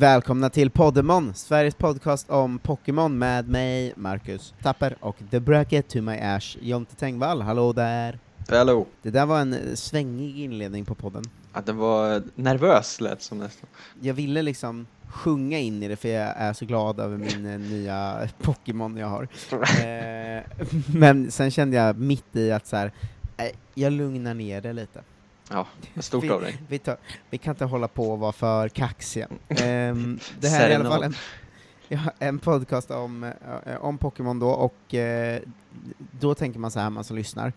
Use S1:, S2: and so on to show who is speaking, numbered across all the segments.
S1: välkomna till Poddemon, Sveriges podcast om Pokémon med mig, Marcus Tapper, och The Bracket to my Ash, Jonte Tengvall. Hallå där!
S2: Hallå!
S1: Det där var en eh, svängig inledning på podden.
S2: Ja, den var nervös lät som nästan.
S1: Jag ville liksom sjunga in i det, för jag är så glad över min eh, nya Pokémon jag har. Eh, men sen kände jag mitt i att så här, eh, jag lugnar ner det lite.
S2: Ja, stort
S1: vi,
S2: av dig.
S1: Vi, tar, vi kan inte hålla på och vara för kaxiga. Ehm, det här är i alla fall en, ja, en podcast om, eh, om Pokémon då, och eh, då tänker man så här, man som lyssnar,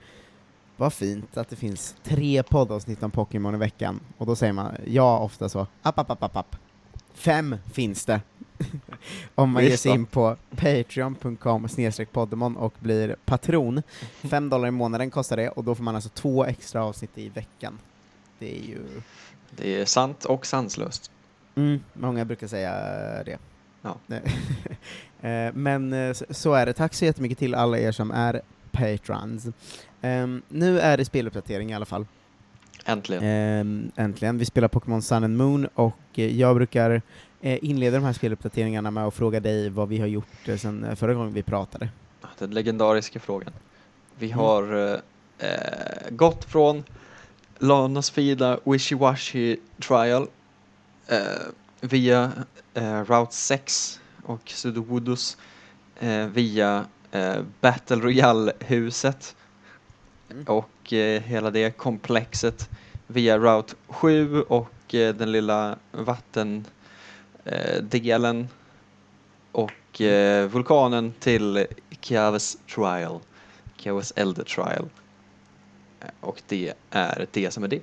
S1: vad fint att det finns tre poddavsnitt om Pokémon i veckan, och då säger man ja ofta så, app, app, app, app, app. Fem finns det! om man ger sig in på patreon.com poddemon och blir patron. Fem dollar i månaden kostar det, och då får man alltså två extra avsnitt i veckan. Det är ju...
S2: Det är sant och sanslöst.
S1: Mm, många brukar säga det.
S2: Ja.
S1: Eh, Men eh, så- så är det. Tack så jättemycket till alla er som är patrons. Ehm, nu är det speluppdatering i alla fall.
S2: Äntligen.
S1: Ehm, äntligen. Vi spelar Pokémon Sun and Moon och eh, jag brukar eh, inleda de här speluppdateringarna med att fråga dig vad vi har gjort eh, sen eh, förra gången vi pratade.
S2: Den legendariska frågan. Vi
S1: Mm.
S2: har eh, eh, gått från Lanas Fida Wishy-Washy Trial eh, via eh, Route 6 och Sudowoodos via Battle Royale-huset
S1: Mm.
S2: och hela det komplexet via Route 7 och den lilla eh, delen och eh, vulkanen till Kiaves Trial, Kiaves Elder Trial. Eh, Och det är det som är det.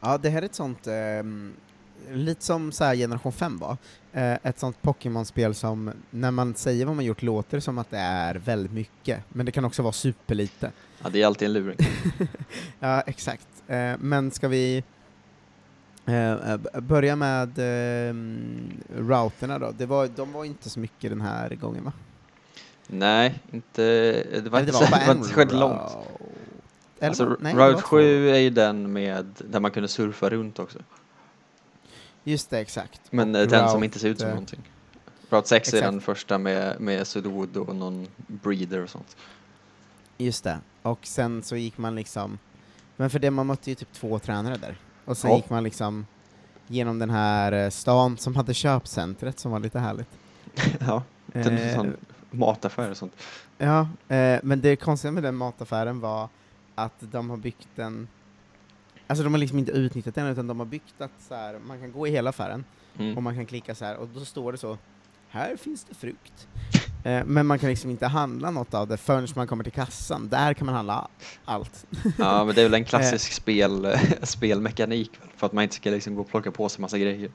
S1: Ja, det här är ett sånt, ehm, lite som så här Generation 5 var, eh, ett sånt Pokémon-spel som, när man säger vad man gjort, låter som att det är väldigt mycket, men det kan också vara superlite.
S2: Ja, det är alltid en luring.
S1: Ja, exakt. Eh, men ska vi eh, eh, börja med eh, routerna då? Det var, de var inte så mycket den här gången va?
S2: Nej, inte, det var
S1: Eller
S2: inte, så, det var inte väldigt långt.
S1: Eller
S2: Alltså,
S1: nej,
S2: Route
S1: två.
S2: 7 är ju den med, där man kunde surfa runt också.
S1: Just det, exakt.
S2: Men
S1: Och
S2: eh, den som
S1: route,
S2: inte ser ut som någonting. Route 6 är
S1: exakt.
S2: den första med, med Sudwood och någon breeder och sånt.
S1: Just det. Och sen så gick man liksom, men för det man mötte ju typ två tränare där. Och sen
S2: Ja.
S1: gick man liksom genom den här eh, stan som hade köpcentret som var lite härligt.
S2: ja, den
S1: Eh,
S2: sån mataffär och sånt.
S1: Ja, eh, men det konstiga med den mataffären var att de har byggt en Alltså de har liksom inte utnyttjat den, utan de har byggt att så här, man kan gå i hela affären,
S2: Mm.
S1: och man kan klicka så här, och då står det så här finns det frukt. Eh, men man kan liksom inte handla något av det förrän man kommer till kassan, där kan man handla allt.
S2: Ja, men det är väl en
S1: Eh.
S2: klassisk spel, spelmekanik väl, för att man inte ska liksom gå och plocka på sig massa grejer.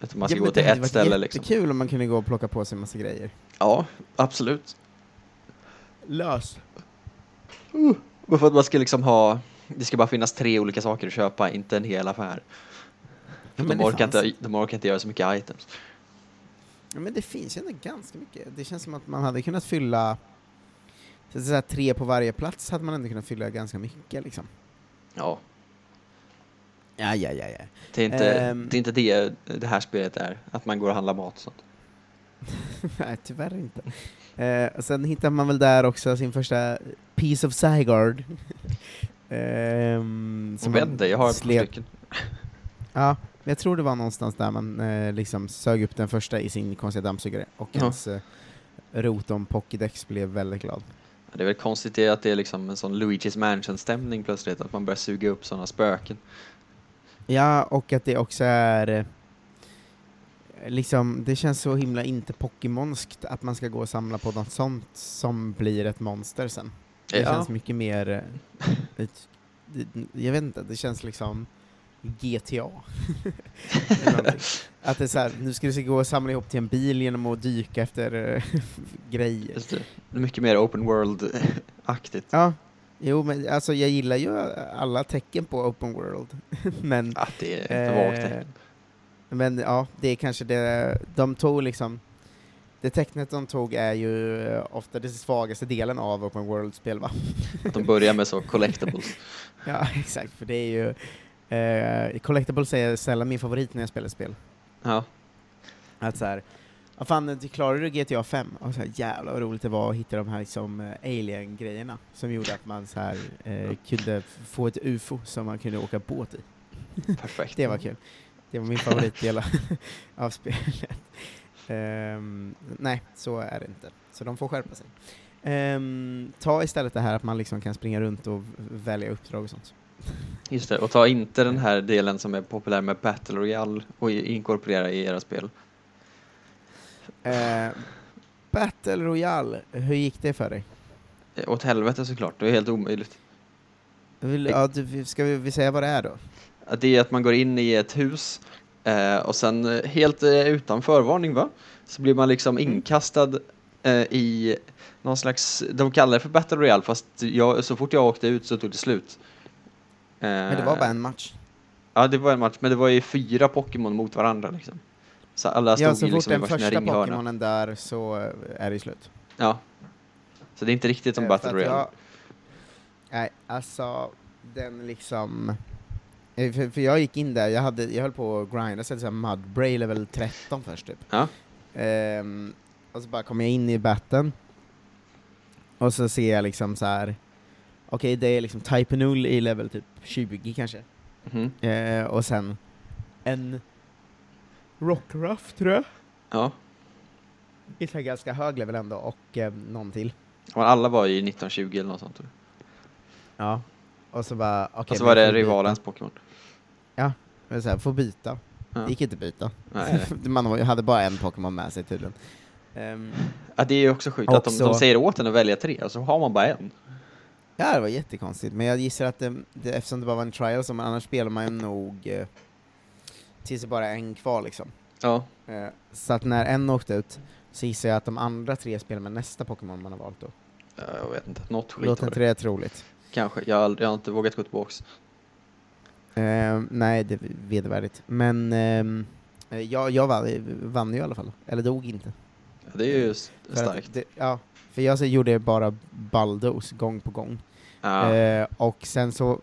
S2: Utan man ska
S1: Ja,
S2: gå till
S1: det hade
S2: ett ställe liksom.
S1: jättekul om man kunde gå och plocka på sig massa grejer.
S2: Ja, absolut.
S1: Lös.
S2: Men för att man ska liksom ha, det ska bara finnas tre olika saker att köpa, inte en hel affär.
S1: Ja,
S2: de,
S1: det
S2: orkar inte, de orkar inte göra så mycket items.
S1: Ja, men det finns ju ändå ganska mycket. Det känns som att man hade kunnat fylla så att säga, tre på varje plats hade man ändå kunnat fylla ganska mycket liksom.
S2: Ja,
S1: Ja, ja, ja, ja.
S2: det är inte,
S1: Ehm.
S2: det, är inte det det här spelet är, att man går och handlar mat och sånt.
S1: Nej, tyvärr inte. Och sen hittar man väl där också sin första Piece of Zygarde. Ehm,
S2: Jag vet inte, jag har ett par stycken.
S1: Ja, jag tror det var någonstans där man eh, liksom sög upp den första i sin konstiga dammsugare, och
S2: Ja.
S1: hans eh, Rotom Pokédex blev väldigt glad.
S2: Det är väl konstigt det att det är liksom en sån Luigi's Mansion-stämning plötsligt, att man börjar suga upp sådana spöken.
S1: Ja, och att det också är eh, liksom, det känns så himla inte Pokémonskt att man ska gå och samla på något sånt som blir ett monster sen. Det
S2: Ja.
S1: känns mycket mer, eh, jag vet inte, det känns liksom GTA. Att det är så här, nu ska du gå och samla ihop till en bil genom att dyka efter eh, grejer.
S2: Just det. det är mycket mer open world-aktigt.
S1: Ja, jo men alltså jag gillar ju alla tecken på open world, men
S2: Ja, det är inte vagt
S1: Eh,
S2: tecken.
S1: Men ja, det är kanske det, de tog liksom, det tecknet de tog är ju eh, ofta den svagaste delen av open world-spel va?
S2: Att de börjar med så collectibles.
S1: Ja, exakt, för det är ju, eh, collectibles är sällan min favorit när jag spelar spel.
S2: Ja.
S1: Att så här, ja fan, klarade du GTA 5? Och så här, jävlar vad roligt det var att hitta de här liksom, eh, alien-grejerna som gjorde att man så här, eh, kunde få ett UFO som man kunde åka båt i.
S2: Perfekt.
S1: Det var kul. Det var min favoritdel av spelet. Um, nej, så är det inte. Så de får skärpa sig. Um, ta istället det här att man liksom kan springa runt och välja uppdrag och sånt.
S2: Just det, och ta inte den här delen som är populär med Battle Royale och inkorporera i era spel.
S1: Uh, Battle Royale, hur gick det för dig?
S2: Eh, åt helvete såklart, det är helt omöjligt.
S1: Vill, ja, du, ska vi, säga vad det är då?
S2: Det är att man går in i ett hus eh, och sen eh, helt eh, utan förvarning va? Så blir man liksom mm. inkastad eh, i någon slags, de kallar det för Battle Royale fast jag, så fort jag åkte ut så tog det slut.
S1: Men det var bara en match?
S2: Ja, det var en match, men det var ju fyra Pokémon mot varandra liksom. Så alla stod
S1: ja, så fort
S2: liksom
S1: den första Pokémonen där så är det slut.
S2: Ja. Så det är inte riktigt som eh, Battle Royale. Jag,
S1: nej, alltså den liksom... Eh, för, för, jag gick in där, jag, hade, jag höll på att grinda, så såhär Mudbray level 13 först typ.
S2: Ja.
S1: Um, och så bara kom jag in i batten, och så ser jag liksom så här. Okej okay, det är liksom Type 0 i level typ 20 kanske.
S2: Mm
S1: uh, och sen en Rockruff tror jag.
S2: Ja.
S1: I så ganska hög level ändå, och eh, någon till.
S2: Alla var i 1920 eller något sånt.
S1: Ja. Och så bara, okay,
S2: Och så var det rivalens Pokémon.
S1: Ja, men så här, får byta. Ja. Det gick inte byta.
S2: Nej.
S1: Man hade bara en Pokémon med sig tydligen. Um,
S2: ja, det är ju också sjukt också, att de, de säger åt en att välja tre, och så har man bara en.
S1: Ja, det var jättekonstigt, men jag gissar att det, det, eftersom det bara var en trial, så annars spelar man nog eh, tills det bara är en kvar liksom.
S2: Ja.
S1: Eh, så att när en åkte ut, så gissar jag att de andra tre spelar med nästa Pokémon man har valt då.
S2: Ja, jag vet inte, något skit
S1: Låter inte det troligt?
S2: Kanske, jag har, aldrig, jag har inte vågat gå tillbaks.
S1: Eh, nej, det är vedervärdigt. Men ehm, eh, jag, jag vann, vann ju i alla fall, eller dog inte.
S2: Ja, det är ju starkt.
S1: Det, ja, för jag så gjorde bara Baldos gång på gång.
S2: Ja.
S1: Eh, och sen så,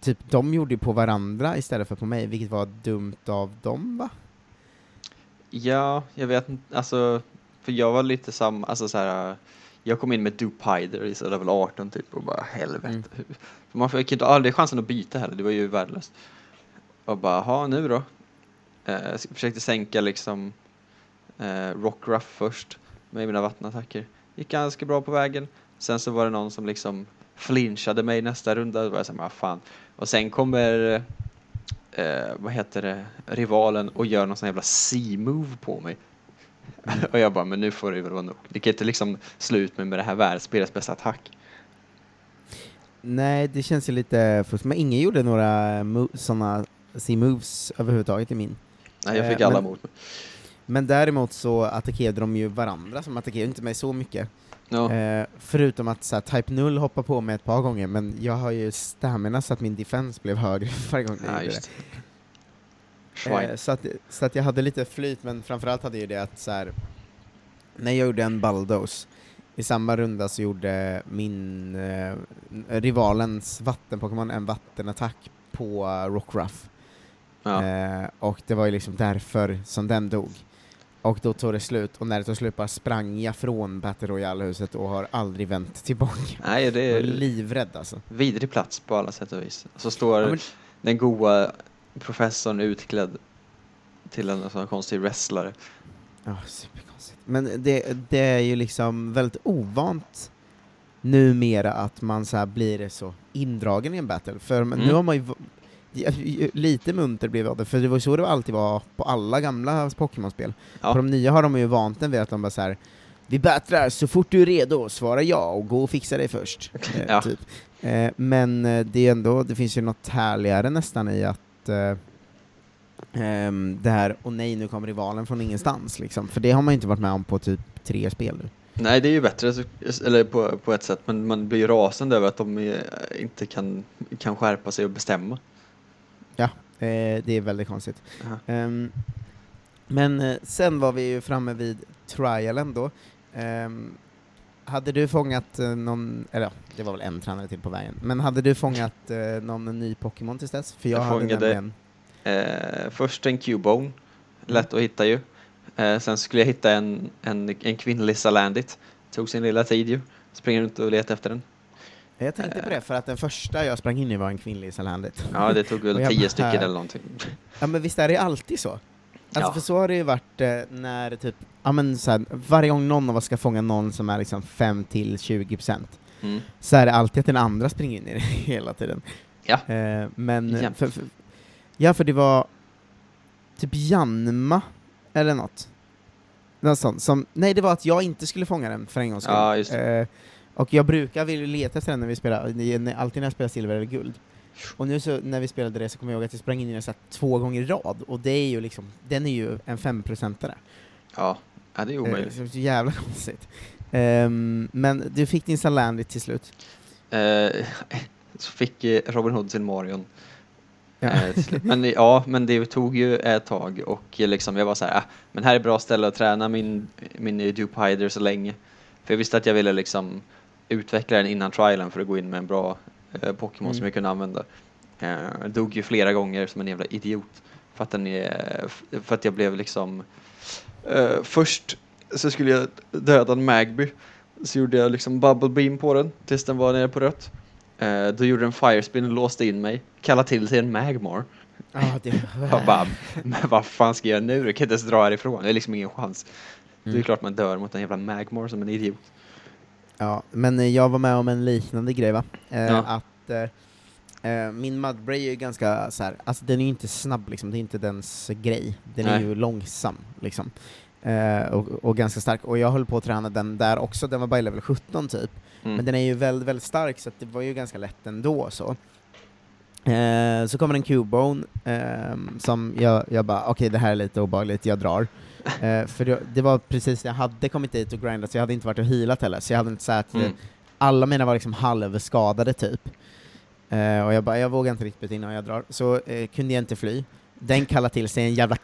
S1: typ, de gjorde ju på varandra istället för på mig, vilket var dumt av dem, va?
S2: Ja, jag vet inte, alltså, för jag var lite samma, alltså så här jag kom in med Dupider i level 18 typ och bara helvete. Mm. För man fick inte aldrig chansen att byta heller, det var ju värdelöst. Och bara, ha nu då. Eh, försökte sänka liksom eh, Rockruff först med mina vattenattacker. Gick ganska bra på vägen. Sen så var det någon som liksom flinchade mig nästa runda. Då var jag såhär, vad fan. Och sen kommer, eh, vad heter det, rivalen och gör någon sån jävla C-move på mig. och jag bara, men nu får det väl vara nog. Det kan inte liksom slå ut mig med det här världsspelets bästa attack.
S1: Nej, det känns ju lite fusk. Men ingen gjorde några sådana C-moves överhuvudtaget i min.
S2: Nej, jag fick eh, alla
S1: men,
S2: mot mig.
S1: Men däremot så attackerade de ju varandra, som attackerade inte mig så mycket.
S2: Ja.
S1: Eh, förutom att så Type 0 hoppar på mig ett par gånger, men jag har ju stamina så att min defense blev högre varje gång jag
S2: ja,
S1: gjorde det. Eh, så, att, så att jag hade lite flyt, men framförallt hade jag det att så här, när jag gjorde en Baldos, i samma runda så gjorde min eh, rivalens vattenpokémon en vattenattack på Rockruff.
S2: Ja.
S1: Eh, och det var ju liksom därför som den dog. Och då tog det slut, och när det tog slut bara sprang jag från Battle Royale-huset och har aldrig vänt tillbaka.
S2: Nej, det är
S1: livrädd alltså.
S2: Vidrig plats på alla sätt och vis. Så står ja, men... den goa professorn utklädd till en sån konstig wrestlare.
S1: Ja, superkonstigt. Men det, det är ju liksom väldigt ovant numera att man så blir så indragen i en battle, för mm. nu har man ju lite munter blev det, för det var så det alltid var på alla gamla Pokémon-spel. Ja. På de nya har de ju vant en vid att de bara så här, vi battlar så fort du är redo, svara ja och gå och fixa dig först.
S2: Eh, ja.
S1: typ. eh, men eh, det är ändå, det finns ju något härligare nästan i att eh, um, det här, och nej nu kommer rivalen från ingenstans, liksom. för det har man inte varit med om på typ tre spel nu.
S2: Nej, det är ju bättre, eller på, på ett sätt, men man blir ju rasande över att de inte kan, kan skärpa sig och bestämma.
S1: Ja, eh, det är väldigt konstigt. Um, men eh, sen var vi ju framme vid trialen då. Um, hade du fångat eh, någon, eller det var väl en tränare till på vägen, men hade du fångat någon ny Pokémon tills dess?
S2: För jag, jag hade nämligen... Eh, först en Cubone, lätt att hitta ju. Eh, sen skulle jag hitta en, en, en kvinnlig Salandit. Tog sin lilla tid ju. Springer runt och letar efter den.
S1: Jag tänkte på det, för att den första jag sprang in i var en kvinnlig Salandit.
S2: Ja, det tog väl tio
S1: bara,
S2: stycken eller någonting.
S1: Ja men visst är det alltid så? Alltså
S2: Ja.
S1: för så har det ju varit eh, när typ, ja men så här, varje gång någon av oss ska fånga någon som är liksom 5 till 20 procent,
S2: Mm.
S1: så är det alltid att den andra springer in i det hela tiden.
S2: Ja.
S1: Eh, men, för, för, ja för det var typ Janma, eller något. Något sånt, som, nej det var att jag inte skulle fånga den för en gångs skull.
S2: Ja,
S1: och jag brukar vilja leta efter den när vi spelar, alltid när jag spelar silver eller guld. Och nu så, när vi spelade det så kommer jag ihåg att jag sprang in i den så två gånger i rad, och det är ju liksom, den är ju en femprocentare.
S2: Ja, ja det är
S1: Eh,
S2: omöjligt.
S1: så, så jävla konstigt. Ehm, men du fick din Salandit till slut.
S2: Eh, så fick eh, Robin Hood sin Marion.
S1: Ja.
S2: Eh, men ja, men det tog ju ett tag och eh, liksom jag var så här, ah, men här är bra ställe att träna min, min eh, Dupe Hider så länge. För jag visste att jag ville liksom utveckla den innan trialen för att gå in med en bra eh, Pokémon som
S1: Mm.
S2: jag kunde använda. Eh, dog ju flera gånger som en jävla idiot. För att, den är, för att jag blev liksom, eh, först så skulle jag döda en Magby. Så gjorde jag liksom bubble beam på den tills den var nere på rött. Eh, då gjorde den firespin och låste in mig. Kallade till sig en Magmar.
S1: Ja, det
S2: Jag bara, men vad fan ska jag göra nu? Jag kan inte ens dra härifrån. Det är liksom ingen chans. Det är
S1: Mm.
S2: klart man dör mot en jävla Magmar som en idiot.
S1: Ja, men eh, jag var med om en liknande grej va? Eh,
S2: Ja.
S1: Att eh, eh, min Mudbray är ju ganska så här, alltså den är ju inte snabb liksom, det är inte dens grej. Den är
S2: Nej.
S1: ju långsam liksom. Eh, och, och ganska stark, och jag höll på att träna den där också, den var bara level 17 typ.
S2: Mm.
S1: Men den är ju väldigt, väldigt stark så det var ju ganska lätt ändå så. Eh, så kommer en Cubone ehm, som jag, jag bara, okej det här är lite obehagligt, jag drar. Eh, för det, det var precis när jag hade kommit dit och grindat, så jag hade inte varit och healat heller, så jag hade inte så att
S2: Mm.
S1: alla mina var liksom halvskadade typ. Eh, och jag bara, jag vågar inte riktigt innan jag drar, så eh, kunde jag inte fly. Den kallade till sig en jävla.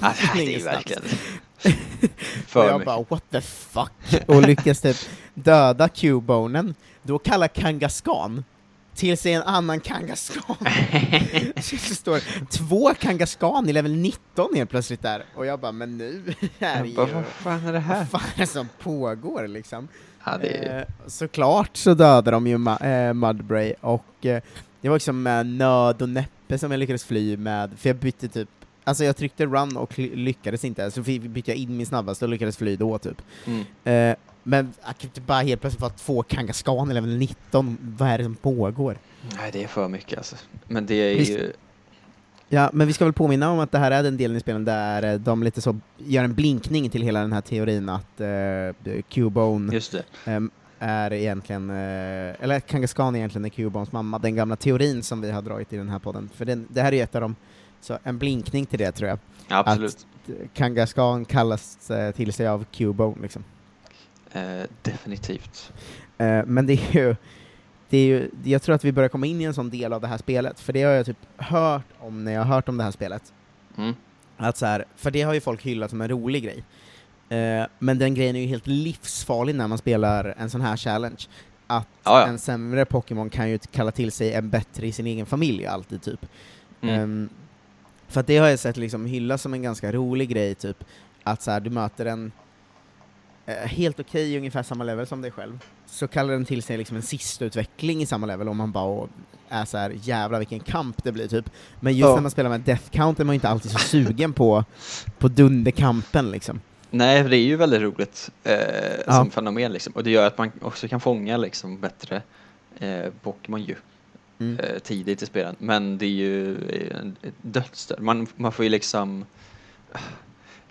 S2: Ah, det är
S1: och
S2: för
S1: jag bara what the fuck? Och lyckas typ döda Cubonen, då kallar Kangaskhan till sig en annan Kangaskhan. Så det står två Kangaskhan i level 19 helt plötsligt där, och jag bara men nu är det
S2: Jag bara,
S1: ju...
S2: vad fan är det här?
S1: Vad fan är det som pågår liksom?
S2: Ja, det
S1: Eh, såklart så dödade de ju Ma- eh, Mudbray, och eh, det var liksom med nöd och näppe som jag lyckades fly med, för jag bytte typ Alltså jag tryckte run och ly- lyckades inte, så bytte jag in min snabbaste och lyckades fly då typ.
S2: mm.
S1: Eh, men jag kan inte bara helt plötsligt vara två Kangaskhan level 19, vad är det som pågår?
S2: Nej, det är för mycket alltså. Men det är
S1: Visst.
S2: ju...
S1: Ja, men vi ska väl påminna om att det här är den delen i spelen där eh, de lite så gör en blinkning till hela den här teorin att eh, Cubone. Ehm, är egentligen, eh, eller att Kangaskhan egentligen är Cubons mamma, den gamla teorin som vi har dragit i den här podden. För den, det här är ett av dem, så en blinkning till det tror jag.
S2: Ja, absolut.
S1: Att Kangaskhan kallas till sig av Cubone liksom.
S2: Eh, definitivt.
S1: Eh, men det är ju, det är ju, jag tror att vi börjar komma in i en sån del av det här spelet, för det har jag typ hört om när jag har hört om det här spelet.
S2: Mm.
S1: Att så här, för det har ju folk hyllat som en rolig grej. Eh, men den grejen är ju helt livsfarlig när man spelar en sån här challenge. Att
S2: Ja, ja.
S1: en sämre Pokémon kan ju kalla till sig en bättre i sin egen familj alltid, typ.
S2: Mm.
S1: Ehm, för att det har jag sett liksom hyllas som en ganska rolig grej, typ. Att så här, du möter en helt okej, ungefär samma level som dig själv, så kallar den till sig liksom en sista utveckling i samma level, och man bara är så här, jävlar vilken kamp det blir, typ. Men just
S2: Ja.
S1: när man spelar med Death Count är man ju inte alltid så sugen på, på dunderkampen, liksom.
S2: Nej, det är ju väldigt roligt eh,
S1: Ja.
S2: som fenomen liksom. Och det gör att man också kan fånga liksom bättre eh, Pokémon ju
S1: Mm.
S2: eh, tidigt i spelen. Men det är ju eh, dödsstöd. Man, man får ju liksom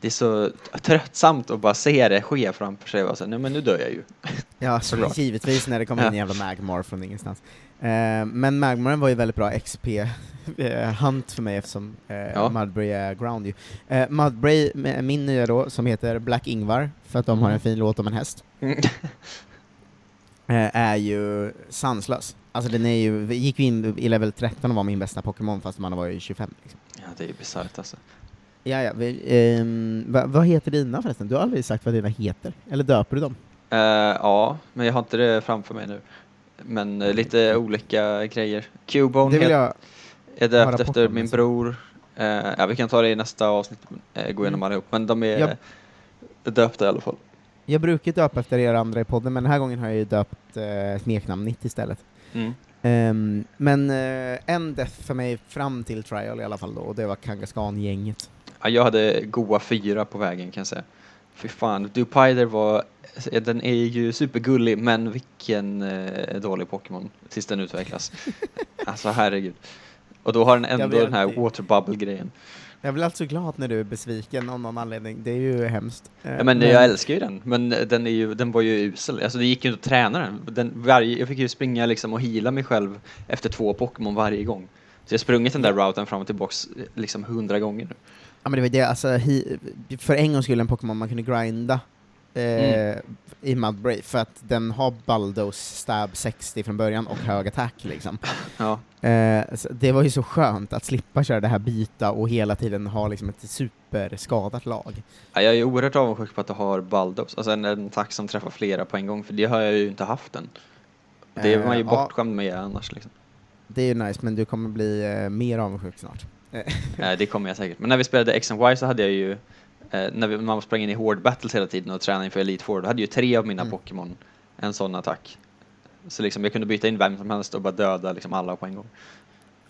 S2: det är så tröttsamt att bara se det ske framför sig och säga, nej men nu dör jag ju.
S1: Ja, så
S2: Såklart.
S1: givetvis när det kommer in en jävla Magmar från ingenstans. Eh, men Magmaren var ju väldigt bra XP-hunt för mig eftersom eh,
S2: Ja.
S1: Mudbray är ground ju. Eh, Mudbray, min nya då, som heter Black Ingvar, för att de har en
S2: Mm.
S1: fin låt om en häst, eh, är ju sanslös. Alltså den är ju, vi gick ju in i level 13 och var min bästa Pokémon fast man var ju 25. Liksom.
S2: ja, det är ju bisarrt alltså.
S1: Ja, ja, ehm, va, vad heter dina förresten? Du har aldrig sagt vad dina heter, eller döper du dem?
S2: Eh, ja, men jag har inte det framför mig nu. Men eh, lite olika grejer. Cubone
S1: Det vill jag
S2: är döpt efter min
S1: alltså.
S2: bror. Eh, ja, vi kan ta det i nästa avsnitt, eh, gå igenom
S1: Mm.
S2: allihop, men de är
S1: Jag-
S2: döpta i alla fall.
S1: Jag brukar döpa efter er andra i podden, men den här gången har jag ju döpt eh, smeknamnet istället.
S2: Mm.
S1: Ehm, men eh, en death för mig fram till trial i alla fall då, och det var Kangaskhan-gänget.
S2: Ja, jag hade goa fyra på vägen kan jag säga. Fy fan, Dupider var, den är ju supergullig men vilken eh, dålig Pokémon tills den utvecklas. alltså herregud. Och då har den ändå den här
S1: det.
S2: water bubble grejen.
S1: Jag blir alltså glad när du är besviken av någon anledning, det är ju hemskt. Eh,
S2: Ja, men jag älskar ju den, men den, är ju, den var ju usel. Alltså det gick ju inte att träna den. den varje, jag fick ju springa liksom och hila mig själv efter två Pokémon varje gång. Så jag har sprungit den där routen fram och tillbaks eh, liksom hundra gånger nu.
S1: Men det var det, alltså, hi, för en gång skulle en Pokémon man kunde grinda eh,
S2: Mm.
S1: i Mudbray, för att den har Baldos stab 60 från början och hög attack liksom.
S2: Ja,
S1: Eh, det var ju så skönt att slippa köra det här byta och hela tiden ha liksom ett superskadat lag.
S2: Ja, jag är oerhört avundsjuk på att du har Baldos, alltså en, en attack som träffar flera på en gång, för det har jag ju inte haft än. Det är man ju
S1: Eh,
S2: bortskämd med annars liksom.
S1: Det är ju nice, men du kommer bli eh, mer avundsjuk snart.
S2: Eh, det kommer jag säkert. Men när vi spelade X and Y så hade jag ju, eh, när vi, man sprang in i hård battles hela tiden och tränade inför Elite Four, då hade ju tre av mina
S1: Mm.
S2: Pokémon en sån attack. Så liksom jag kunde byta in vem som helst och bara döda liksom alla på en gång.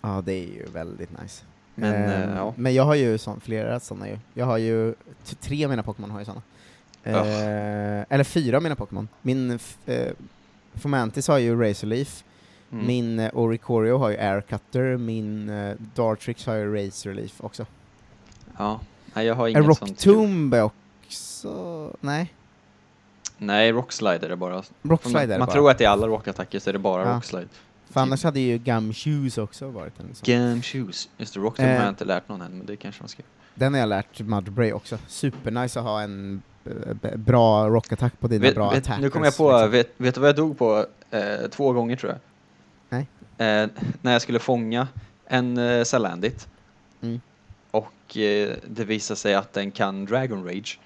S1: Ja, det är ju väldigt nice.
S2: Men,
S1: Eh,
S2: eh, ja.
S1: men jag har ju sån, flera sådana ju. Jag har ju, tre av mina Pokémon har ju såna. Eh, Eller fyra av mina Pokémon. Min eh, Fomantis har ju Razorleaf,
S2: Mm.
S1: min eh, Oricorio har ju Aircutter, min eh, Dartrix har ju Razorleaf också.
S2: Ja, nej jag har
S1: En
S2: inget sånt.
S1: Rocktomb är också... Nej,
S2: Nej, Rockslide är bara.
S1: Rockslide är
S2: man man
S1: bara.
S2: tror att är alla rockattacker så är det bara
S1: Ja.
S2: Rockslide.
S1: För annars hade ju Gumshoes också varit en sån.
S2: Gumshoes. Just det, har
S1: Eh.
S2: jag inte lärt någon än, men det kanske man ska
S1: Den har jag lärt Mudbray också. Supernice att ha en eh, bra rockattack på dina
S2: vet,
S1: bra
S2: vet,
S1: attackers.
S2: Nu kommer jag på,
S1: liksom.
S2: vet, vet du vad jag dog på eh, två gånger tror jag?
S1: Nej.
S2: Eh, när jag skulle fånga en eh, Salandit
S1: Mm.
S2: och eh, det visade sig att den kan Dragon Rage.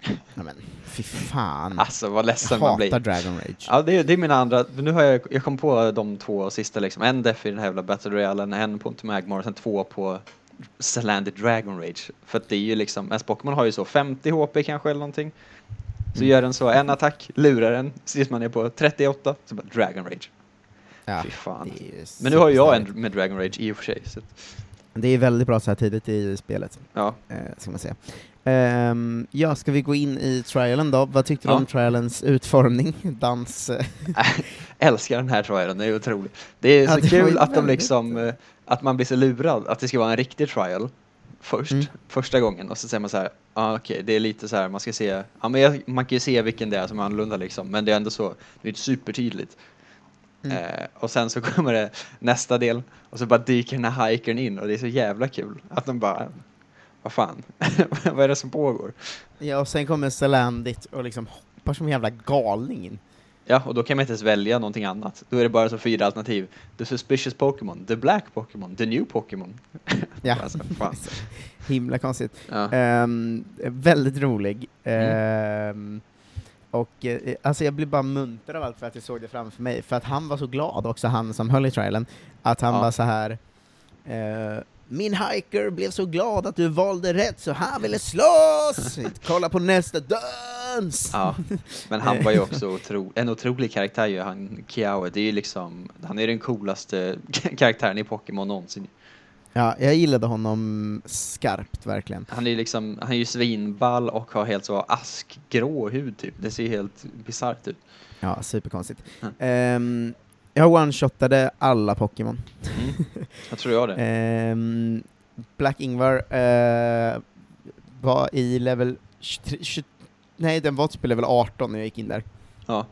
S1: Ja, men, fy fan.
S2: Alltså vad ledsen
S1: jag
S2: man blir.
S1: hatar Dragon Rage.
S2: Ja, det är, det är mina andra. Nu har jag, jag kom på de två sista liksom. En Def i den här jävla Battle Royalen, en på Magmar och sen två på Salandit Dragon Rage. För att det är ju liksom, ens Pokémon har ju så 50 HP kanske eller någonting. Så
S1: Mm.
S2: gör den så, en attack, lurar den, tills man är på 38, så bara Dragon Rage.
S1: Ja,
S2: Fy fan.
S1: ju
S2: Men nu har jag
S1: superstarkt.
S2: en med Dragon Rage i och för sig. Så,
S1: Det är väldigt bra så här tidigt i spelet,
S2: ja.
S1: eh, ska man säga. Ehm, ja, ska vi gå in i trialen då? Vad tyckte du
S2: Ja.
S1: om trialens utformning? Dans?
S2: Älskar den här trialen, det är otroligt. Det är
S1: Ja,
S2: så
S1: det
S2: kul
S1: ju
S2: att de liksom, eh, att man blir så lurad, att det ska vara en riktig trial först,
S1: Mm.
S2: första gången och så säger man så här, ah, okej, det är lite så här, man ska se, ja men jag, man kan ju se vilken det är som är annorlunda liksom, men det är ändå så, det är supertydligt.
S1: Mm.
S2: Eh, och sen så kommer det nästa del och så bara dyker den här hikern in och det är så jävla kul att de bara, vad fan, vad är det som pågår?
S1: Ja, och sen kommer Salandit och liksom hoppar som en jävla galning in.
S2: Ja, och då kan man inte ens välja någonting annat. Då är det bara så fyra alternativ. The suspicious Pokémon, the black Pokémon, the new Pokémon.
S1: Ja.
S2: Alltså.
S1: Himla konstigt.
S2: Ja.
S1: Ehm, väldigt rolig. Ehm, och eh, alltså jag blev bara munter av allt för att jag såg det framför mig, för att han var så glad också, han som höll i trialen, att han
S2: Ja.
S1: var så här eh, min hiker blev så glad att du valde rätt så han ville slåss! Kolla på nästa dans!
S2: ja. Men han var ju också otro, en otrolig karaktär ju, han Kiao. Det är ju liksom, han är den coolaste karaktären i Pokémon någonsin.
S1: Ja, jag gillade honom skarpt, verkligen.
S2: Han är ju liksom, han är ju svinball och har helt så askgrå hud typ. Det ser helt bisarrt ut.
S1: Ja, superkonstigt.
S2: Mm.
S1: Ehm, jag one-shotade alla Pokémon.
S2: Mm. Jag tror jag det.
S1: Ehm, Black Ingvar eh, var i level 23, 20, nej den var typ i level 18 när jag gick in där.
S2: Ja.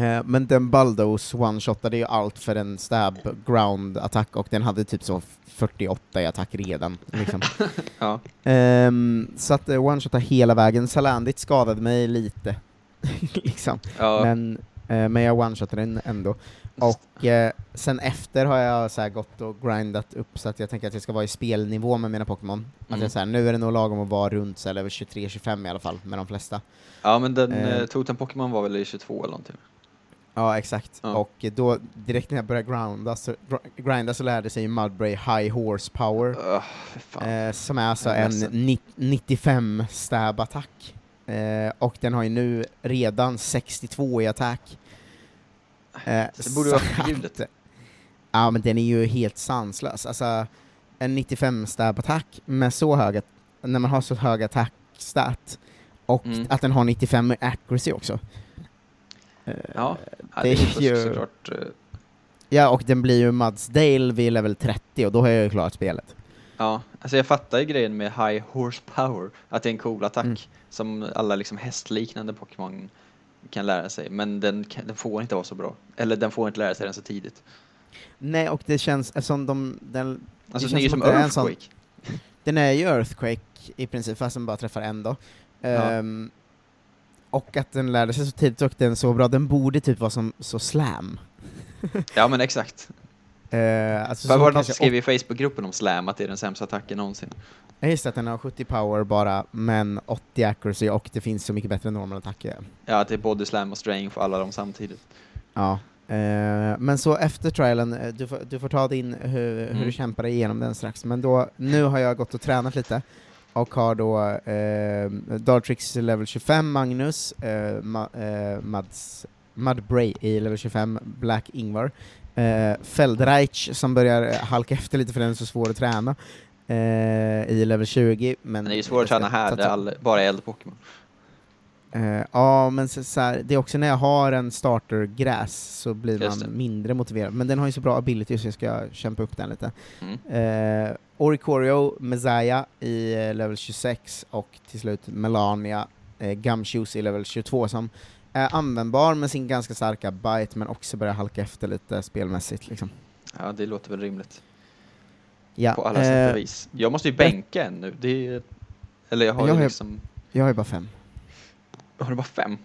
S1: Eh, men den Baldos one-shotade ju allt för en stab ground attack och den hade typ så 48 i attack redan. Liksom.
S2: Ja.
S1: Ehm, så att uh, one-shotta hela vägen. Salandit skadade mig lite, liksom.
S2: ja.
S1: Men, eh, men jag one-shotade den ändå. Och eh, sen efter har jag så gått och grindat upp så att jag tänker att jag ska vara i spelnivå med mina Pokémon. Att
S2: Mm.
S1: jag så här, nu är det nog lagom att vara runt så här, level 23-25 i alla fall, med de flesta.
S2: ja, men den
S1: Eh.
S2: eh, Totem Pokémon var väl i 22 eller någonting?
S1: Ja, exakt.
S2: Ja.
S1: Och då, direkt när jag började grinda så, grinda så lärde sig Mudbray High Horsepower,
S2: fan.
S1: eh, som är alltså en
S2: ledsen.
S1: ni- 95 stab attack. Eh, och den har ju nu redan 62 i attack. Eh,
S2: det borde vara förbjudet.
S1: Ja, men den är ju helt sanslös. Alltså, en 95 stab attack med så hög, när man har så hög attack stat, och
S2: Mm.
S1: att den har 95 accuracy också. Eh,
S2: Ja, ja,
S1: det
S2: det
S1: är ju-
S2: såklart... eh,
S1: Ja, och den blir ju Mudsdale vid level 30 och då har jag ju klarat spelet.
S2: Ja, alltså jag fattar ju grejen med high horsepower, att det är en cool attack
S1: Mm.
S2: som alla liksom hästliknande Pokémon kan lära sig, men den, kan, den får inte vara så bra. Eller den får inte lära sig den så tidigt.
S1: Nej, och det känns som de... Den,
S2: Alltså
S1: Det
S2: den är ju som
S1: det är sån-
S2: Earthquake.
S1: den är ju Earthquake i princip, fast den bara träffar en då. Ehm, och att den lärde sig så tidigt och den så bra, den borde typ vara som så slam.
S2: Ja men exakt.
S1: Uh, alltså
S2: var det någon som skrev i Facebookgruppen om Slam att det är den sämsta attacken någonsin?
S1: Ja, just att den har 70 power bara, men 80 accuracy och det finns så mycket bättre normal attacker.
S2: Ja, att det är body slam och strain för alla dem samtidigt.
S1: Ja. Eh, men så efter trialen, eh, du får, du får ta din, hur, hur
S2: Mm.
S1: du kämpar dig igenom den strax, men då, nu har jag gått och tränat lite, och har då eh, Dartrix level 25 Magnus, eh, ma, eh, Mads, Mudbray i level 25 Black Ingvar, eh, Feldreich som börjar halka efter lite för den är så svår att träna, eh, i level 20. Men
S2: Men det är ju svårt att träna här, det är all, bara eld
S1: Eh, ja, men så, så här, det är också när jag har en starter-gräs så blir man mindre motiverad, men den har ju så bra ability så jag ska kämpa upp den lite.
S2: Mm.
S1: Eh, Oricorio, Messiah i eh, level 26 och till slut Melania, eh, Gumshoes i level 22 som är användbar med sin ganska starka bite men också börjar halka efter lite spelmässigt. Liksom.
S2: Ja, det låter väl rimligt.
S1: Ja,
S2: På alla sätt och vis. Jag måste ju bänka en nu. Det är, eller jag har
S1: Jag
S2: ju
S1: har-
S2: liksom...
S1: jag har ju bara fem.
S2: Har du bara fem?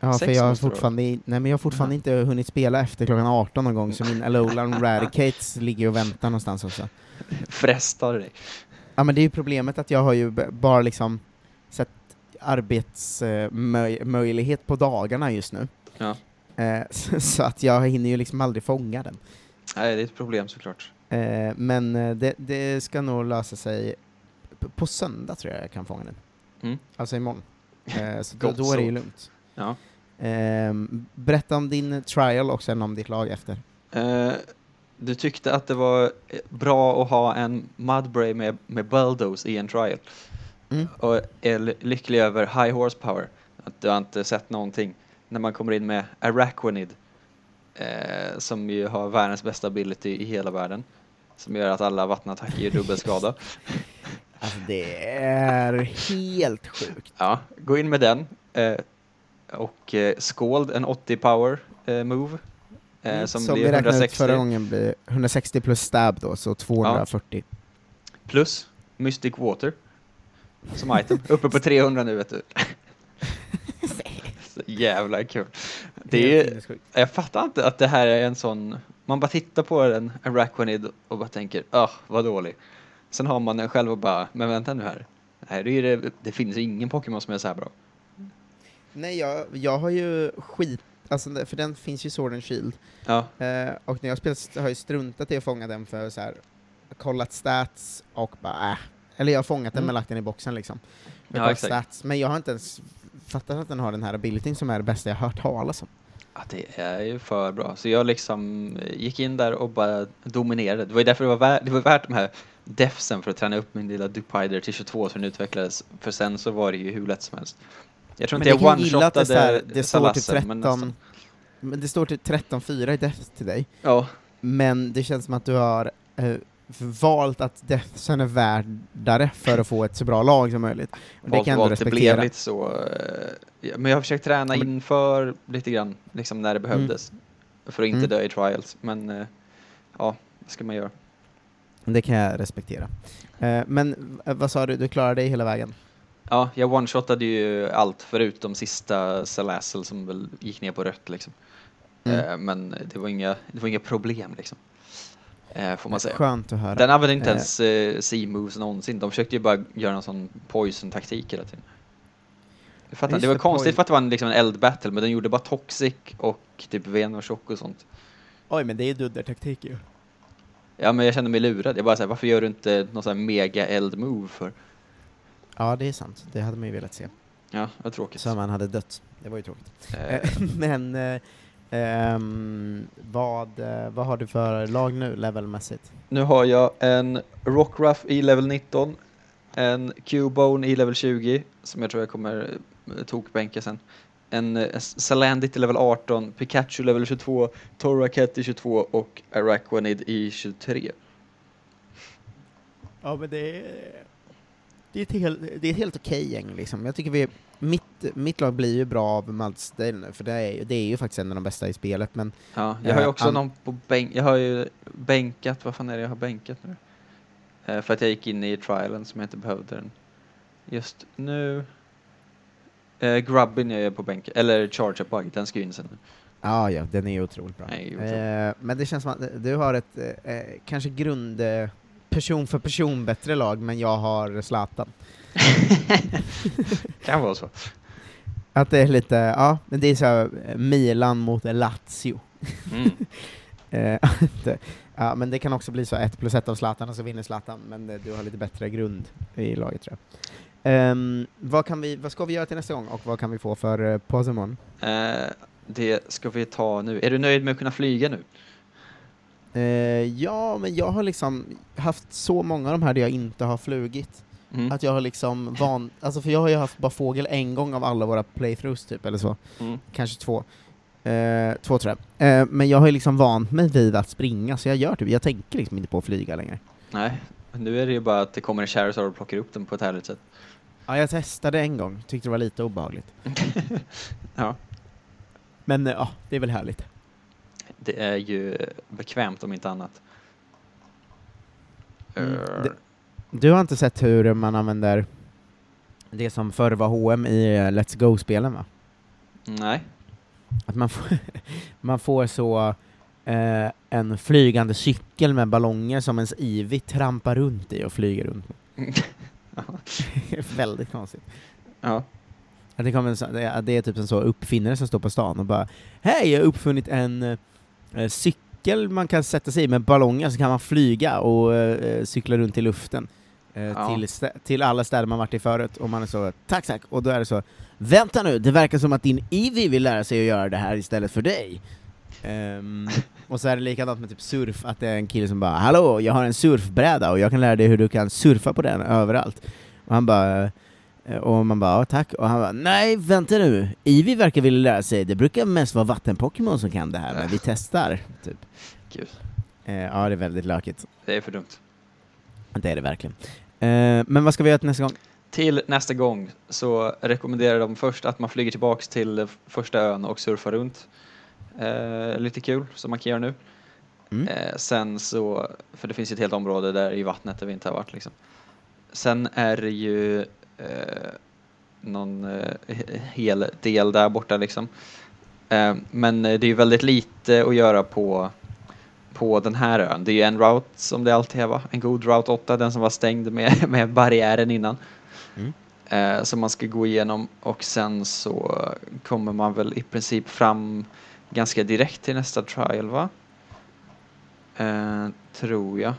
S1: Ja,
S2: Sex
S1: för jag har fortfarande, i- nej, men jag har fortfarande
S2: Jaha.
S1: inte hunnit spela efter klockan 18 någon gång, så min Alolan Radicates ligger och väntar någonstans också.
S2: Frestar dig.
S1: Ja men det är ju problemet att jag har ju bara liksom sett arbetsmöjlighet på dagarna just nu.
S2: Ja.
S1: Eh, så, att jag hinner ju liksom aldrig fånga den.
S2: Nej, det är ett problem såklart.
S1: Eh, men eh, det, det ska nog lösa sig på söndag tror jag jag kan fånga den.
S2: Mm.
S1: Alltså imorgon. Eh, så då, då är det ju lugnt.
S2: Ja.
S1: Ehm, berätta om din trial och sen om ditt lag efter.
S2: Eh, du tyckte att det var eh, bra att ha en Mudbray med, med Bulldoze i en trial.
S1: Mm.
S2: Och är lycklig över High Horsepower. Att du har inte sett någonting. När man kommer in med Araquanid. Eh, som ju har världens bästa ability i hela världen. Som gör att alla vattenattacker gör dubbelskada.
S1: Alltså det är helt sjukt.
S2: Ja, gå in med den. Eh, och eh, Scold, en 80 power eh, move. Eh,
S1: Mm,
S2: som,
S1: som
S2: blir
S1: vi räknade ut
S2: 160
S1: förra gången blir 160 plus stab då, så 240.
S2: plus Mystic Water. Som item. Uppe på 300 nu vet du. Så jävla kul. Det är, jag fattar inte att det här är en sån, man bara tittar på en Araquanid och bara tänker, ah vad dålig. Sen har man den själv och bara, men vänta nu här. Nej, det, är det, det finns ingen Pokémon som är så här bra.
S1: Nej, jag, jag har ju skit, alltså, för den finns ju Sword and Shield,
S2: Ja,
S1: eh, och när jag spelat har jag struntat i att fånga den för så här, kollat stats och bara äh. Eller jag har fångat den
S2: Mm.
S1: men lagt den i boxen liksom. Jag
S2: Ja,
S1: stats, men jag har inte ens fattat att den har den här abilityn som är det bästa jag har hört talas om.
S2: Ja, det är ju för bra. Så jag liksom eh, gick in där och bara dominerade. Det var ju därför det var, värt, det var värt de här defsen för att träna upp min lilla Dupider till 22 så den utvecklades. För sen så var det ju hur lätt som helst. Jag tror
S1: Men
S2: inte
S1: det
S2: jag
S1: kan att det,
S2: one-shotade
S1: det står typ
S2: Salassen, men
S1: 13,
S2: nästan.
S1: men det står typ 13-4 i death till dig,
S2: Ja,
S1: men det känns som att du har eh, valt att deathsen är värdare för att få ett så bra lag som möjligt. Och det
S2: valt,
S1: kan jag ändå
S2: valt. Det blev
S1: respektera.
S2: lite så. eh, Men jag har försökt träna
S1: men-
S2: inför lite grann, liksom när det behövdes. För att inte
S1: Mm.
S2: dö i trials. Men eh, ja, vad ska man göra?
S1: Det kan jag respektera. Eh, men eh, vad sa du, du klarade dig hela vägen?
S2: Ja, jag one-shotade ju allt förutom sista Salassel som väl gick ner på rött liksom.
S1: Mm.
S2: Eh, Men det var inga, det var inga problem liksom. Får man säga.
S1: Skönt att höra.
S2: Den använde inte ens eh, C-moves någonsin. De försökte ju bara göra någon sån poison-taktik hela tiden. Jag fattar,
S1: Just
S2: det var konstigt för att det var en, liksom en eldbattle, men den gjorde bara toxic och typ Venoshock och sånt.
S1: Oj, men det är ju duddertaktik ju.
S2: Ja, men jag kände mig lurad. Jag bara såhär, varför gör du inte någon sån här mega eld move för?
S1: Ja, det är sant. Det hade man ju velat se.
S2: Ja, vad tråkigt.
S1: Så man hade dött. Det var ju tråkigt.
S2: Eh,
S1: men eh, ehm, vad, eh, vad har du för lag nu, levelmässigt?
S2: nu har jag en Rockruff i level 19, en Cubone i level 20, som jag tror jag kommer eh, tokbänka sen. En eh, Salandit i level 18, Pikachu level 22, Torracat i 22 och Araquanid i 23.
S1: Ja, men det är, det är ett helt, det är ett helt okej gäng liksom. Jag tycker vi, mitt, mitt lag blir ju bra av Maltsdale nu, för det är, det är ju faktiskt en av de bästa i spelet, men
S2: Ja, jag har ju
S1: Eh,
S2: också
S1: an-
S2: någon på bänk, jag har ju bänkat, vad fan är det jag har bänkat nu? Eh, för att jag gick in i trialen som jag inte behövde den just nu. Eh, Grubbin är på bänk, eller Charger Bug, den ska ju in sen.
S1: ja, ja, den är ju otroligt bra.
S2: Nej.
S1: Eh, men det känns som att du har ett, eh, eh, kanske grund, eh, person för person bättre lag, men jag har Zlatan.
S2: kan vara så.
S1: Att det är lite, ja, men det är så här, eh, Milan mot Lazio.
S2: Mm.
S1: Eh, ja, men det kan också bli så 1 plus 1 av Zlatan och så vinner Zlatan, men eh, du har lite bättre grund i laget tror jag. Ehm, vad, kan vi, vad ska vi göra till nästa gång och vad kan vi få för uh, Posemon?
S2: Eh, det ska vi ta nu. Är du nöjd med att kunna flyga nu?
S1: Eh, ja, men jag har liksom haft så många av de här där jag inte har flugit,
S2: Mm.
S1: att jag har liksom van, alltså för jag har ju haft bara fågel en gång av alla våra playthroughs typ, eller så.
S2: Mm.
S1: kanske två. Eh, två tror jag. Eh, men jag har ju liksom vant mig vid att springa, så jag gör typ, jag tänker liksom inte på att flyga längre.
S2: Nej, nu är det ju bara att det kommer en Charizard och plockar upp den på ett härligt sätt.
S1: Ja, jag testade en gång, tyckte det var lite obehagligt.
S2: Ja.
S1: Men eh, ja, det är väl härligt.
S2: Det är ju bekvämt om inte annat.
S1: Mm,
S2: Eh,
S1: det- Du har inte sett hur man använder det som förr var H&M i eh, Let's Go-spelen va?
S2: Nej.
S1: Att man får, man får så eh, en flygande cykel med ballonger som ens Ivy trampar runt i och flyger runt med. Väldigt konstigt.
S2: Ja.
S1: Att det, kommer en, sån- det, är, typ en så uppfinnare som står på stan och bara Hej, jag har uppfunnit en eh, cykel man kan sätta sig i med ballonger så kan man flyga och eh, cykla runt i luften. Eh,
S2: Ja.
S1: till, till alla städer man varit i förut, och man är så tack tack, och då är det så Vänta nu, det verkar som att din Ivy vill lära sig att göra det här istället för dig. Ehm, och så är det likadant med typ surf, att det är en kille som bara Hallå, jag har en surfbräda och jag kan lära dig hur du kan surfa på den överallt. Och han bara eh, och man bara ja, tack, och han bara nej vänta nu, Ivy verkar vilja lära sig, det brukar mest vara vattenpokémon som kan det här, men vi testar. Typ.
S2: Gud,
S1: Eh, ja, det är väldigt lökigt.
S2: det är för dumt.
S1: Det är det verkligen. Eh, men vad ska vi göra till nästa gång?
S2: Till nästa gång så rekommenderar de först att man flyger tillbaks till första ön och surfar runt. Eh, lite kul, som man kan göra nu.
S1: Mm.
S2: Eh, sen så, för det finns ju ett helt område där i vattnet där vi inte har varit liksom. Sen är det ju eh, någon eh, he- hel del där borta liksom. Eh, men det är ju väldigt lite att göra på, på den här ön. Det är ju en route som det alltid är va? En god route 8, den som var stängd med, med barriären innan.
S1: Mm.
S2: Eh, som man ska gå igenom och sen så kommer man väl i princip fram ganska direkt till nästa trial va? Eh, tror jag.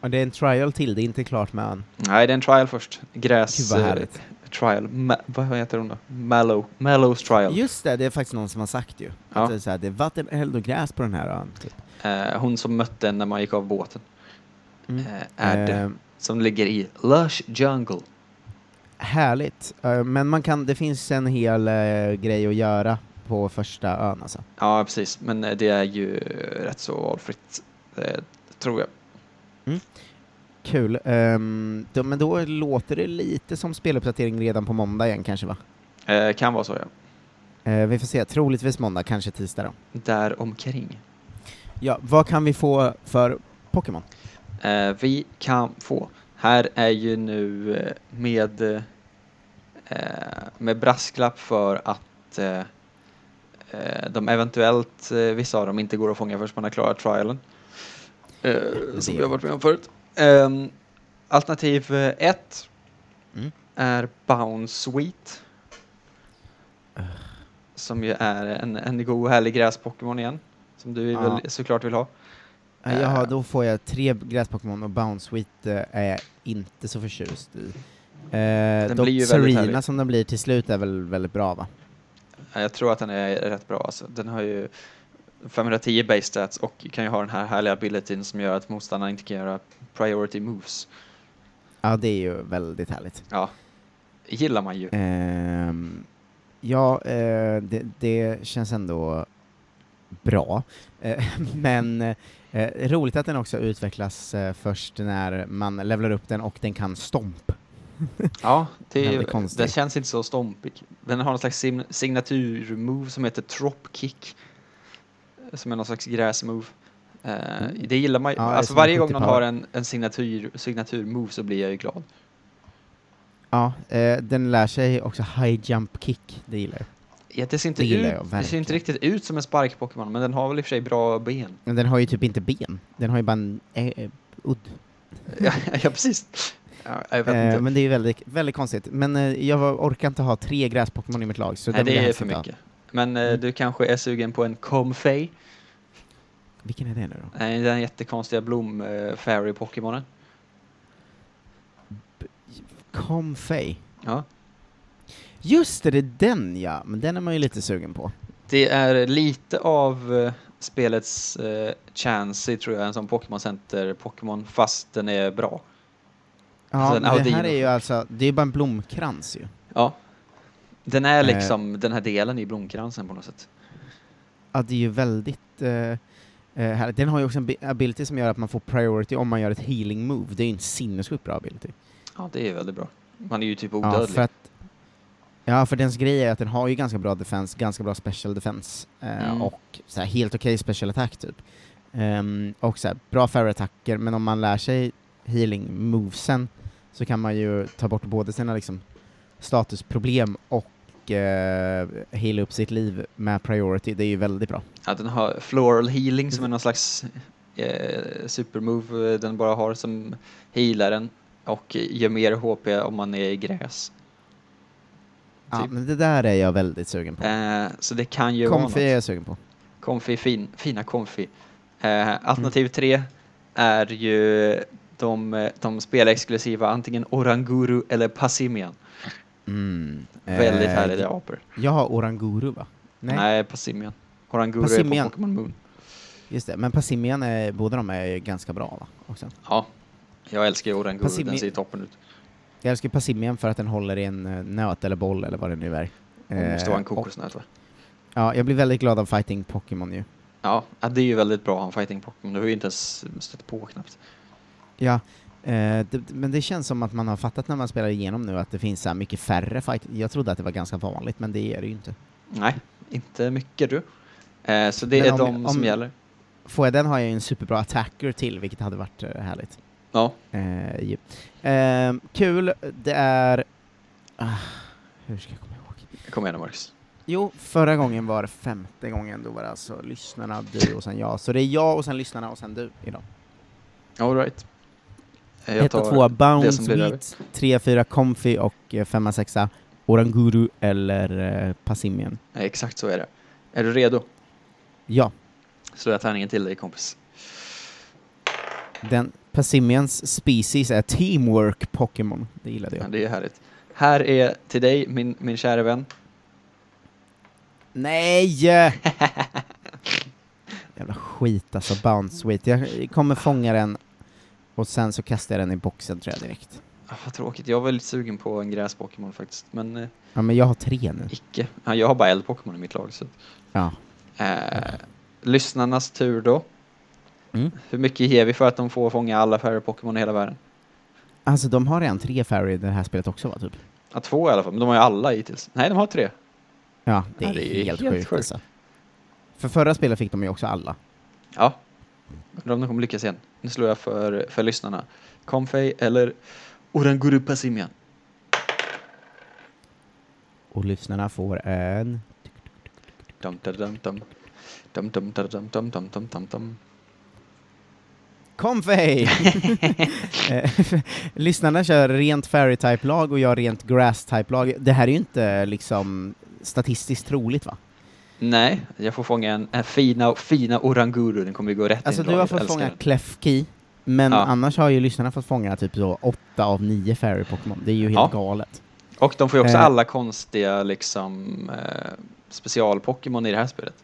S1: Och det är en trial till, det är inte klart med ön.
S2: Nej, det är en trial först. Gräs...
S1: Gud vad
S2: eh, trial. Ma- vad heter hon då? Mallow. Mallows trial.
S1: Just det, det är faktiskt någon som har sagt ju.
S2: Ja.
S1: Att det, är så här, det är vatten, eld och gräs på den här ön. Typ.
S2: Eh, hon som mötte en när man gick av båten.
S1: Mm.
S2: Eh, är det.
S1: Eh,
S2: Som ligger i Lush Jungle.
S1: härligt. Men man kan, det finns en hel eh, grej att göra på första ön alltså.
S2: Ja, precis. Men eh, det är ju rätt så valfritt. Eh, tror jag.
S1: Kul. Ehm, då, men då låter det lite som speluppdatering redan på måndag igen kanske va?
S2: Eh, kan vara så ja.
S1: Eh, vi får se, troligtvis måndag, kanske tisdag då.
S2: Där omkring.
S1: Ja, vad kan vi få för Pokémon?
S2: Eh, vi kan få. Här är ju nu eh, med, med brasklapp för att de eventuellt, eh, vissa av dem, inte går att fånga förrän man har klarat trialen. Eh, som vi har varit med om förut. Ehm, alternativ 1
S1: Mm.
S2: är Bounce Sweet som ju är en, en god härlig gräs-Pokémon igen. Som du
S1: Ja.
S2: väl såklart vill ha.
S1: Ja, Jaha, då får jag tre gräs-Pokémon och Bounsweet eh, är jag inte så förtjust i. Eh, dock
S2: blir ju väldigt
S1: Serena som den blir till slut är väl väldigt bra va?
S2: Ja, Jag tror att den är rätt bra alltså. Den har ju 510 base stats och kan ju ha den här härliga abilityn som gör att motståndarna inte kan göra priority moves.
S1: Ja, det är ju väldigt härligt.
S2: Ja, gillar man ju.
S1: Ehm, ja, eh, det, det känns ändå bra. Eh, men eh, roligt att den också utvecklas först när man levlar upp den och den kan stomp.
S2: Ja, det är
S1: konstigt.
S2: den känns inte så stompig. Den har någon slags signaturmove som heter dropkick. Som är någon slags gräsmove. Uh. Det gillar man ju.
S1: Ja,
S2: alltså varje gång någon
S1: 70
S2: har en, en signatur, signaturmove så blir jag ju glad.
S1: Ja, eh, den lär sig också high jump kick, det gillar jag.
S2: Ja, det ser inte,
S1: Det
S2: ut,
S1: jag
S2: det ser inte riktigt ut som en spark-Pokémon men den har väl i och för sig bra ben.
S1: Men den har ju typ inte ben, den har ju bara en eh, eh, udd.
S2: ja, ja, precis. Ja,
S1: Eh, men det är väldigt, väldigt konstigt. Men eh, jag orkar inte ha tre gräs-Pokémon i mitt lag, så
S2: Nej, det är för mycket. Men eh,
S1: Mm.
S2: du kanske är sugen på en Comfey?
S1: Vilken är det nu då?
S2: Nej, den jättekonstiga blom-fairy-Pokémonen.
S1: Comfey.
S2: Ja.
S1: Just det, det är den ja, men den är man ju lite sugen på.
S2: Det är lite av eh, spelets eh, Chansey tror jag, en sån Pokémon Center Pokémon, fast den är bra.
S1: Ja,
S2: Alltså,
S1: det här är ju alltså, det är bara en blomkrans ju.
S2: Ja. Den är
S1: Eh.
S2: liksom den här delen i blomkransen på något sätt.
S1: Ja, det är ju väldigt eh, eh, härligt. Den har ju också en bi- ability som gör att man får priority om man gör ett healing move. Det är ju en sinnessjukt bra ability.
S2: Ja, det är väldigt bra. Man är ju typ
S1: Ja,
S2: odödlig.
S1: för att Ja, för dens grej är att den har ju ganska bra defense, ganska bra special defense eh,
S2: Mm.
S1: och så här, helt okej special attack typ. Ehm, och så här, bra fairy-attacker, men om man lär sig healing movesen så kan man ju ta bort både sina liksom, statusproblem och eh, heala upp sitt liv med priority. Det är ju väldigt bra.
S2: Ja, den har floral healing som är någon slags eh, supermove eh, den bara har som healar den och ger mer HP om man är i gräs.
S1: Ja,
S2: Typ.
S1: men det där är jag väldigt sugen på.
S2: Eh, så det kan ju vara
S1: Comfy är
S2: något.
S1: jag sugen på.
S2: Comfy, fin, fina Comfy. Eh, alternativ tre är ju de, eh, de spelexklusiva antingen Oranguru eller Passimian.
S1: Mm.
S2: Väldigt
S1: Eh,
S2: härliga apor.
S1: Jag har Oranguru va?
S2: Nej,
S1: Nej,
S2: Passimian. Oranguru
S1: Passimian.
S2: är på Pokémon Moon.
S1: just det. Men Passimian, är, båda de är ganska bra va? Också.
S2: Ja, jag älskar Oranguru,
S1: Passimi-
S2: den ser toppen ut.
S1: Jag älskar Passimian för att den håller i en eh, nöt eller boll eller vad det nu är.
S2: Det måste vara en
S1: Eh,
S2: kokosnöt va?
S1: Ja, jag blir väldigt glad av fighting Pokémon ju.
S2: Ja, det är ju väldigt bra en fighting Pokémon. Du har ju inte ens stött på knappt.
S1: Ja, eh, det, men det känns som att man har fattat när man spelar igenom nu att det finns så här mycket färre fight. Jag trodde att det var ganska vanligt, men det är det ju inte.
S2: Nej, inte mycket du. Eh, så det
S1: Men
S2: är
S1: om-
S2: de som
S1: om-
S2: gäller.
S1: Får jag den har jag ju en superbra attacker till, vilket hade varit eh, härligt.
S2: Ja,
S1: Eh. Ehm, kul, det är... Ah, hur ska jag komma ihåg?
S2: kom igen Marcus.
S1: Jo, förra gången var det femte gången, då var det alltså lyssnarna, du och sen jag. Så det är jag och sen lyssnarna och sen du idag.
S2: All right. Eh, jag
S1: Ett och
S2: tar
S1: två
S2: det
S1: Bounce. Wheat, tre, fyra Comfy och eh, femma, sexa Oranguru eller eh, Passimian.
S2: Nej, exakt så är det. Är du redo?
S1: Ja,
S2: Slår jag tärningen till dig kompis.
S1: den Passimians species är Teamwork Pokémon. Det gillade
S2: Ja,
S1: jag.
S2: det är härligt. Här är till dig, min, min kära vän.
S1: Nej! Jävla skit alltså, Bounce Wheat. Jag kommer fånga den och sen så kastar jag den i boxen tror jag direkt.
S2: Ah, vad tråkigt, jag var lite sugen på en gräs-Pokémon faktiskt. Men eh,
S1: Ja, men jag har tre nu.
S2: icke. Ja, jag har bara eld-Pokémon i mitt lag. Så.
S1: Ja.
S2: Eh, lyssnarnas tur då.
S1: Mm.
S2: Hur mycket ger vi för att de får fånga alla färre Pokémon i hela världen?
S1: Alltså de har redan tre Fairy i det här spelet också va, typ?
S2: Ja, två i alla fall, men de har ju alla hittills. Nej, de har tre.
S1: Ja, det är,
S2: Ja, det är
S1: helt,
S2: helt
S1: sjukt
S2: sjukt.
S1: alltså. För förra spelet fick de ju också alla.
S2: Ja. Undrar om de kommer lyckas igen. Nu slår jag för, för lyssnarna. Comfey eller Oranguru Passimian.
S1: Och lyssnarna får en...
S2: Dum, dum, dum, dum. Dum, dum, dum, dum, dum, dum, dum, dum, dum.
S1: Comfey! Lyssnarna kör rent Fairy-type-lag och jag rent Grass-type-lag. Det här är ju inte liksom statistiskt troligt va?
S2: Nej, jag får fånga en, en fina, fina oranguru, den kommer ju gå rätt
S1: Alltså
S2: in
S1: du har fått fånga. Klefki, men
S2: Ja.
S1: annars har ju lyssnarna fått fånga typ så åtta av nio fairy Pokémon. Det är ju helt
S2: Ja.
S1: galet.
S2: Och de får ju också
S1: Eh.
S2: alla konstiga liksom eh, special-Pokémon i det här spelet.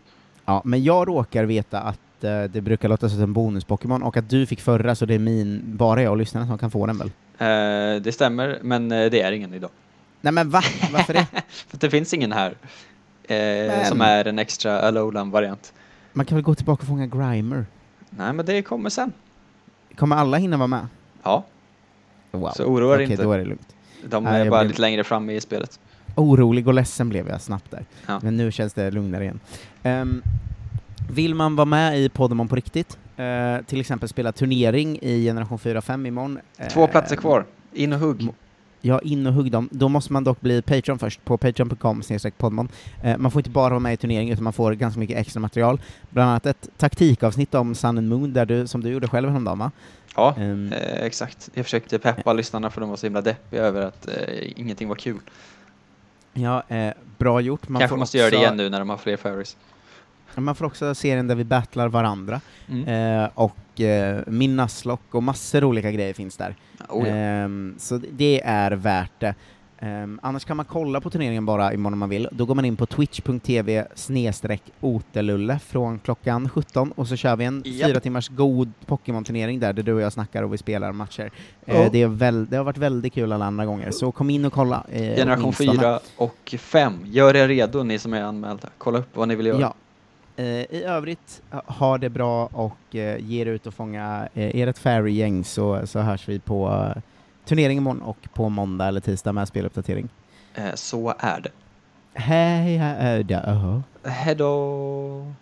S1: Ja, men jag råkar veta att eh, det brukar låta som en bonus-Pokémon och att du fick förra så det är min, bara jag och lyssnarna som kan få den väl?
S2: Eh, det stämmer, men eh, det är ingen idag.
S1: Nej men va? Varför det?
S2: För det finns ingen här eh, som är en extra Alolan-variant.
S1: Man kan väl gå tillbaka och fånga Grimer?
S2: Nej, men det kommer sen.
S1: Kommer alla hinna vara med?
S2: Ja,
S1: Wow.
S2: så oroa dig
S1: Okej,
S2: inte.
S1: då är det lugnt.
S2: De
S1: Nej,
S2: är
S1: jag
S2: bara
S1: blev-
S2: lite längre fram i spelet.
S1: Orolig och ledsen blev jag snabbt där.
S2: Ja.
S1: Men nu känns det lugnare igen. Ehm, vill man vara med i Podemon på riktigt, eh, till exempel spela turnering i generation 4 och 5 imorgon.
S2: Två
S1: eh,
S2: platser kvar. In och hugg.
S1: Ja, in och hugg dem. Då måste man dock bli Patreon först, på patreon.com podmon. Eh, man får inte bara vara med i turneringen, utan man får ganska mycket extra material. Bland annat ett taktikavsnitt om Sun and Moon, där du, som du gjorde själv häromdagen va?
S2: Ja,
S1: Ehm,
S2: eh, exakt. Jag försökte peppa lyssnarna för de var så himla deppiga över att eh, ingenting var kul.
S1: ja, eh, bra gjort. Man
S2: Kanske måste göra det
S1: också-
S2: igen nu när de har fler fairies.
S1: Man får också serien där vi battlar varandra,
S2: Mm.
S1: eh, och eh, min Nuzlocke och massor olika grejer finns där.
S2: Oh, ja.
S1: Ehm, så det är värt det. Ehm, annars kan man kolla på turneringen bara imorgon om man vill. Då går man in på twitch.tv otelulle från klockan 17 och så kör vi en
S2: Japp.
S1: fyra timmars god Pokémon-turnering där, där du och jag snackar och vi spelar matcher. Eh, det, är väl, det har varit väldigt kul alla andra gånger, så kom in och kolla. eh,
S2: Generation
S1: åtminstone.
S2: 4 och 5. Gör er redo ni som är anmälda. Kolla upp vad ni vill göra.
S1: Ja. Eh, I övrigt, ha- det bra och eh, ge er ut och fånga eh, ert fairy-gäng så, så hörs vi på turnering imorgon och på måndag eller tisdag med speluppdatering.
S2: Så är det.
S1: Hej, hej, då.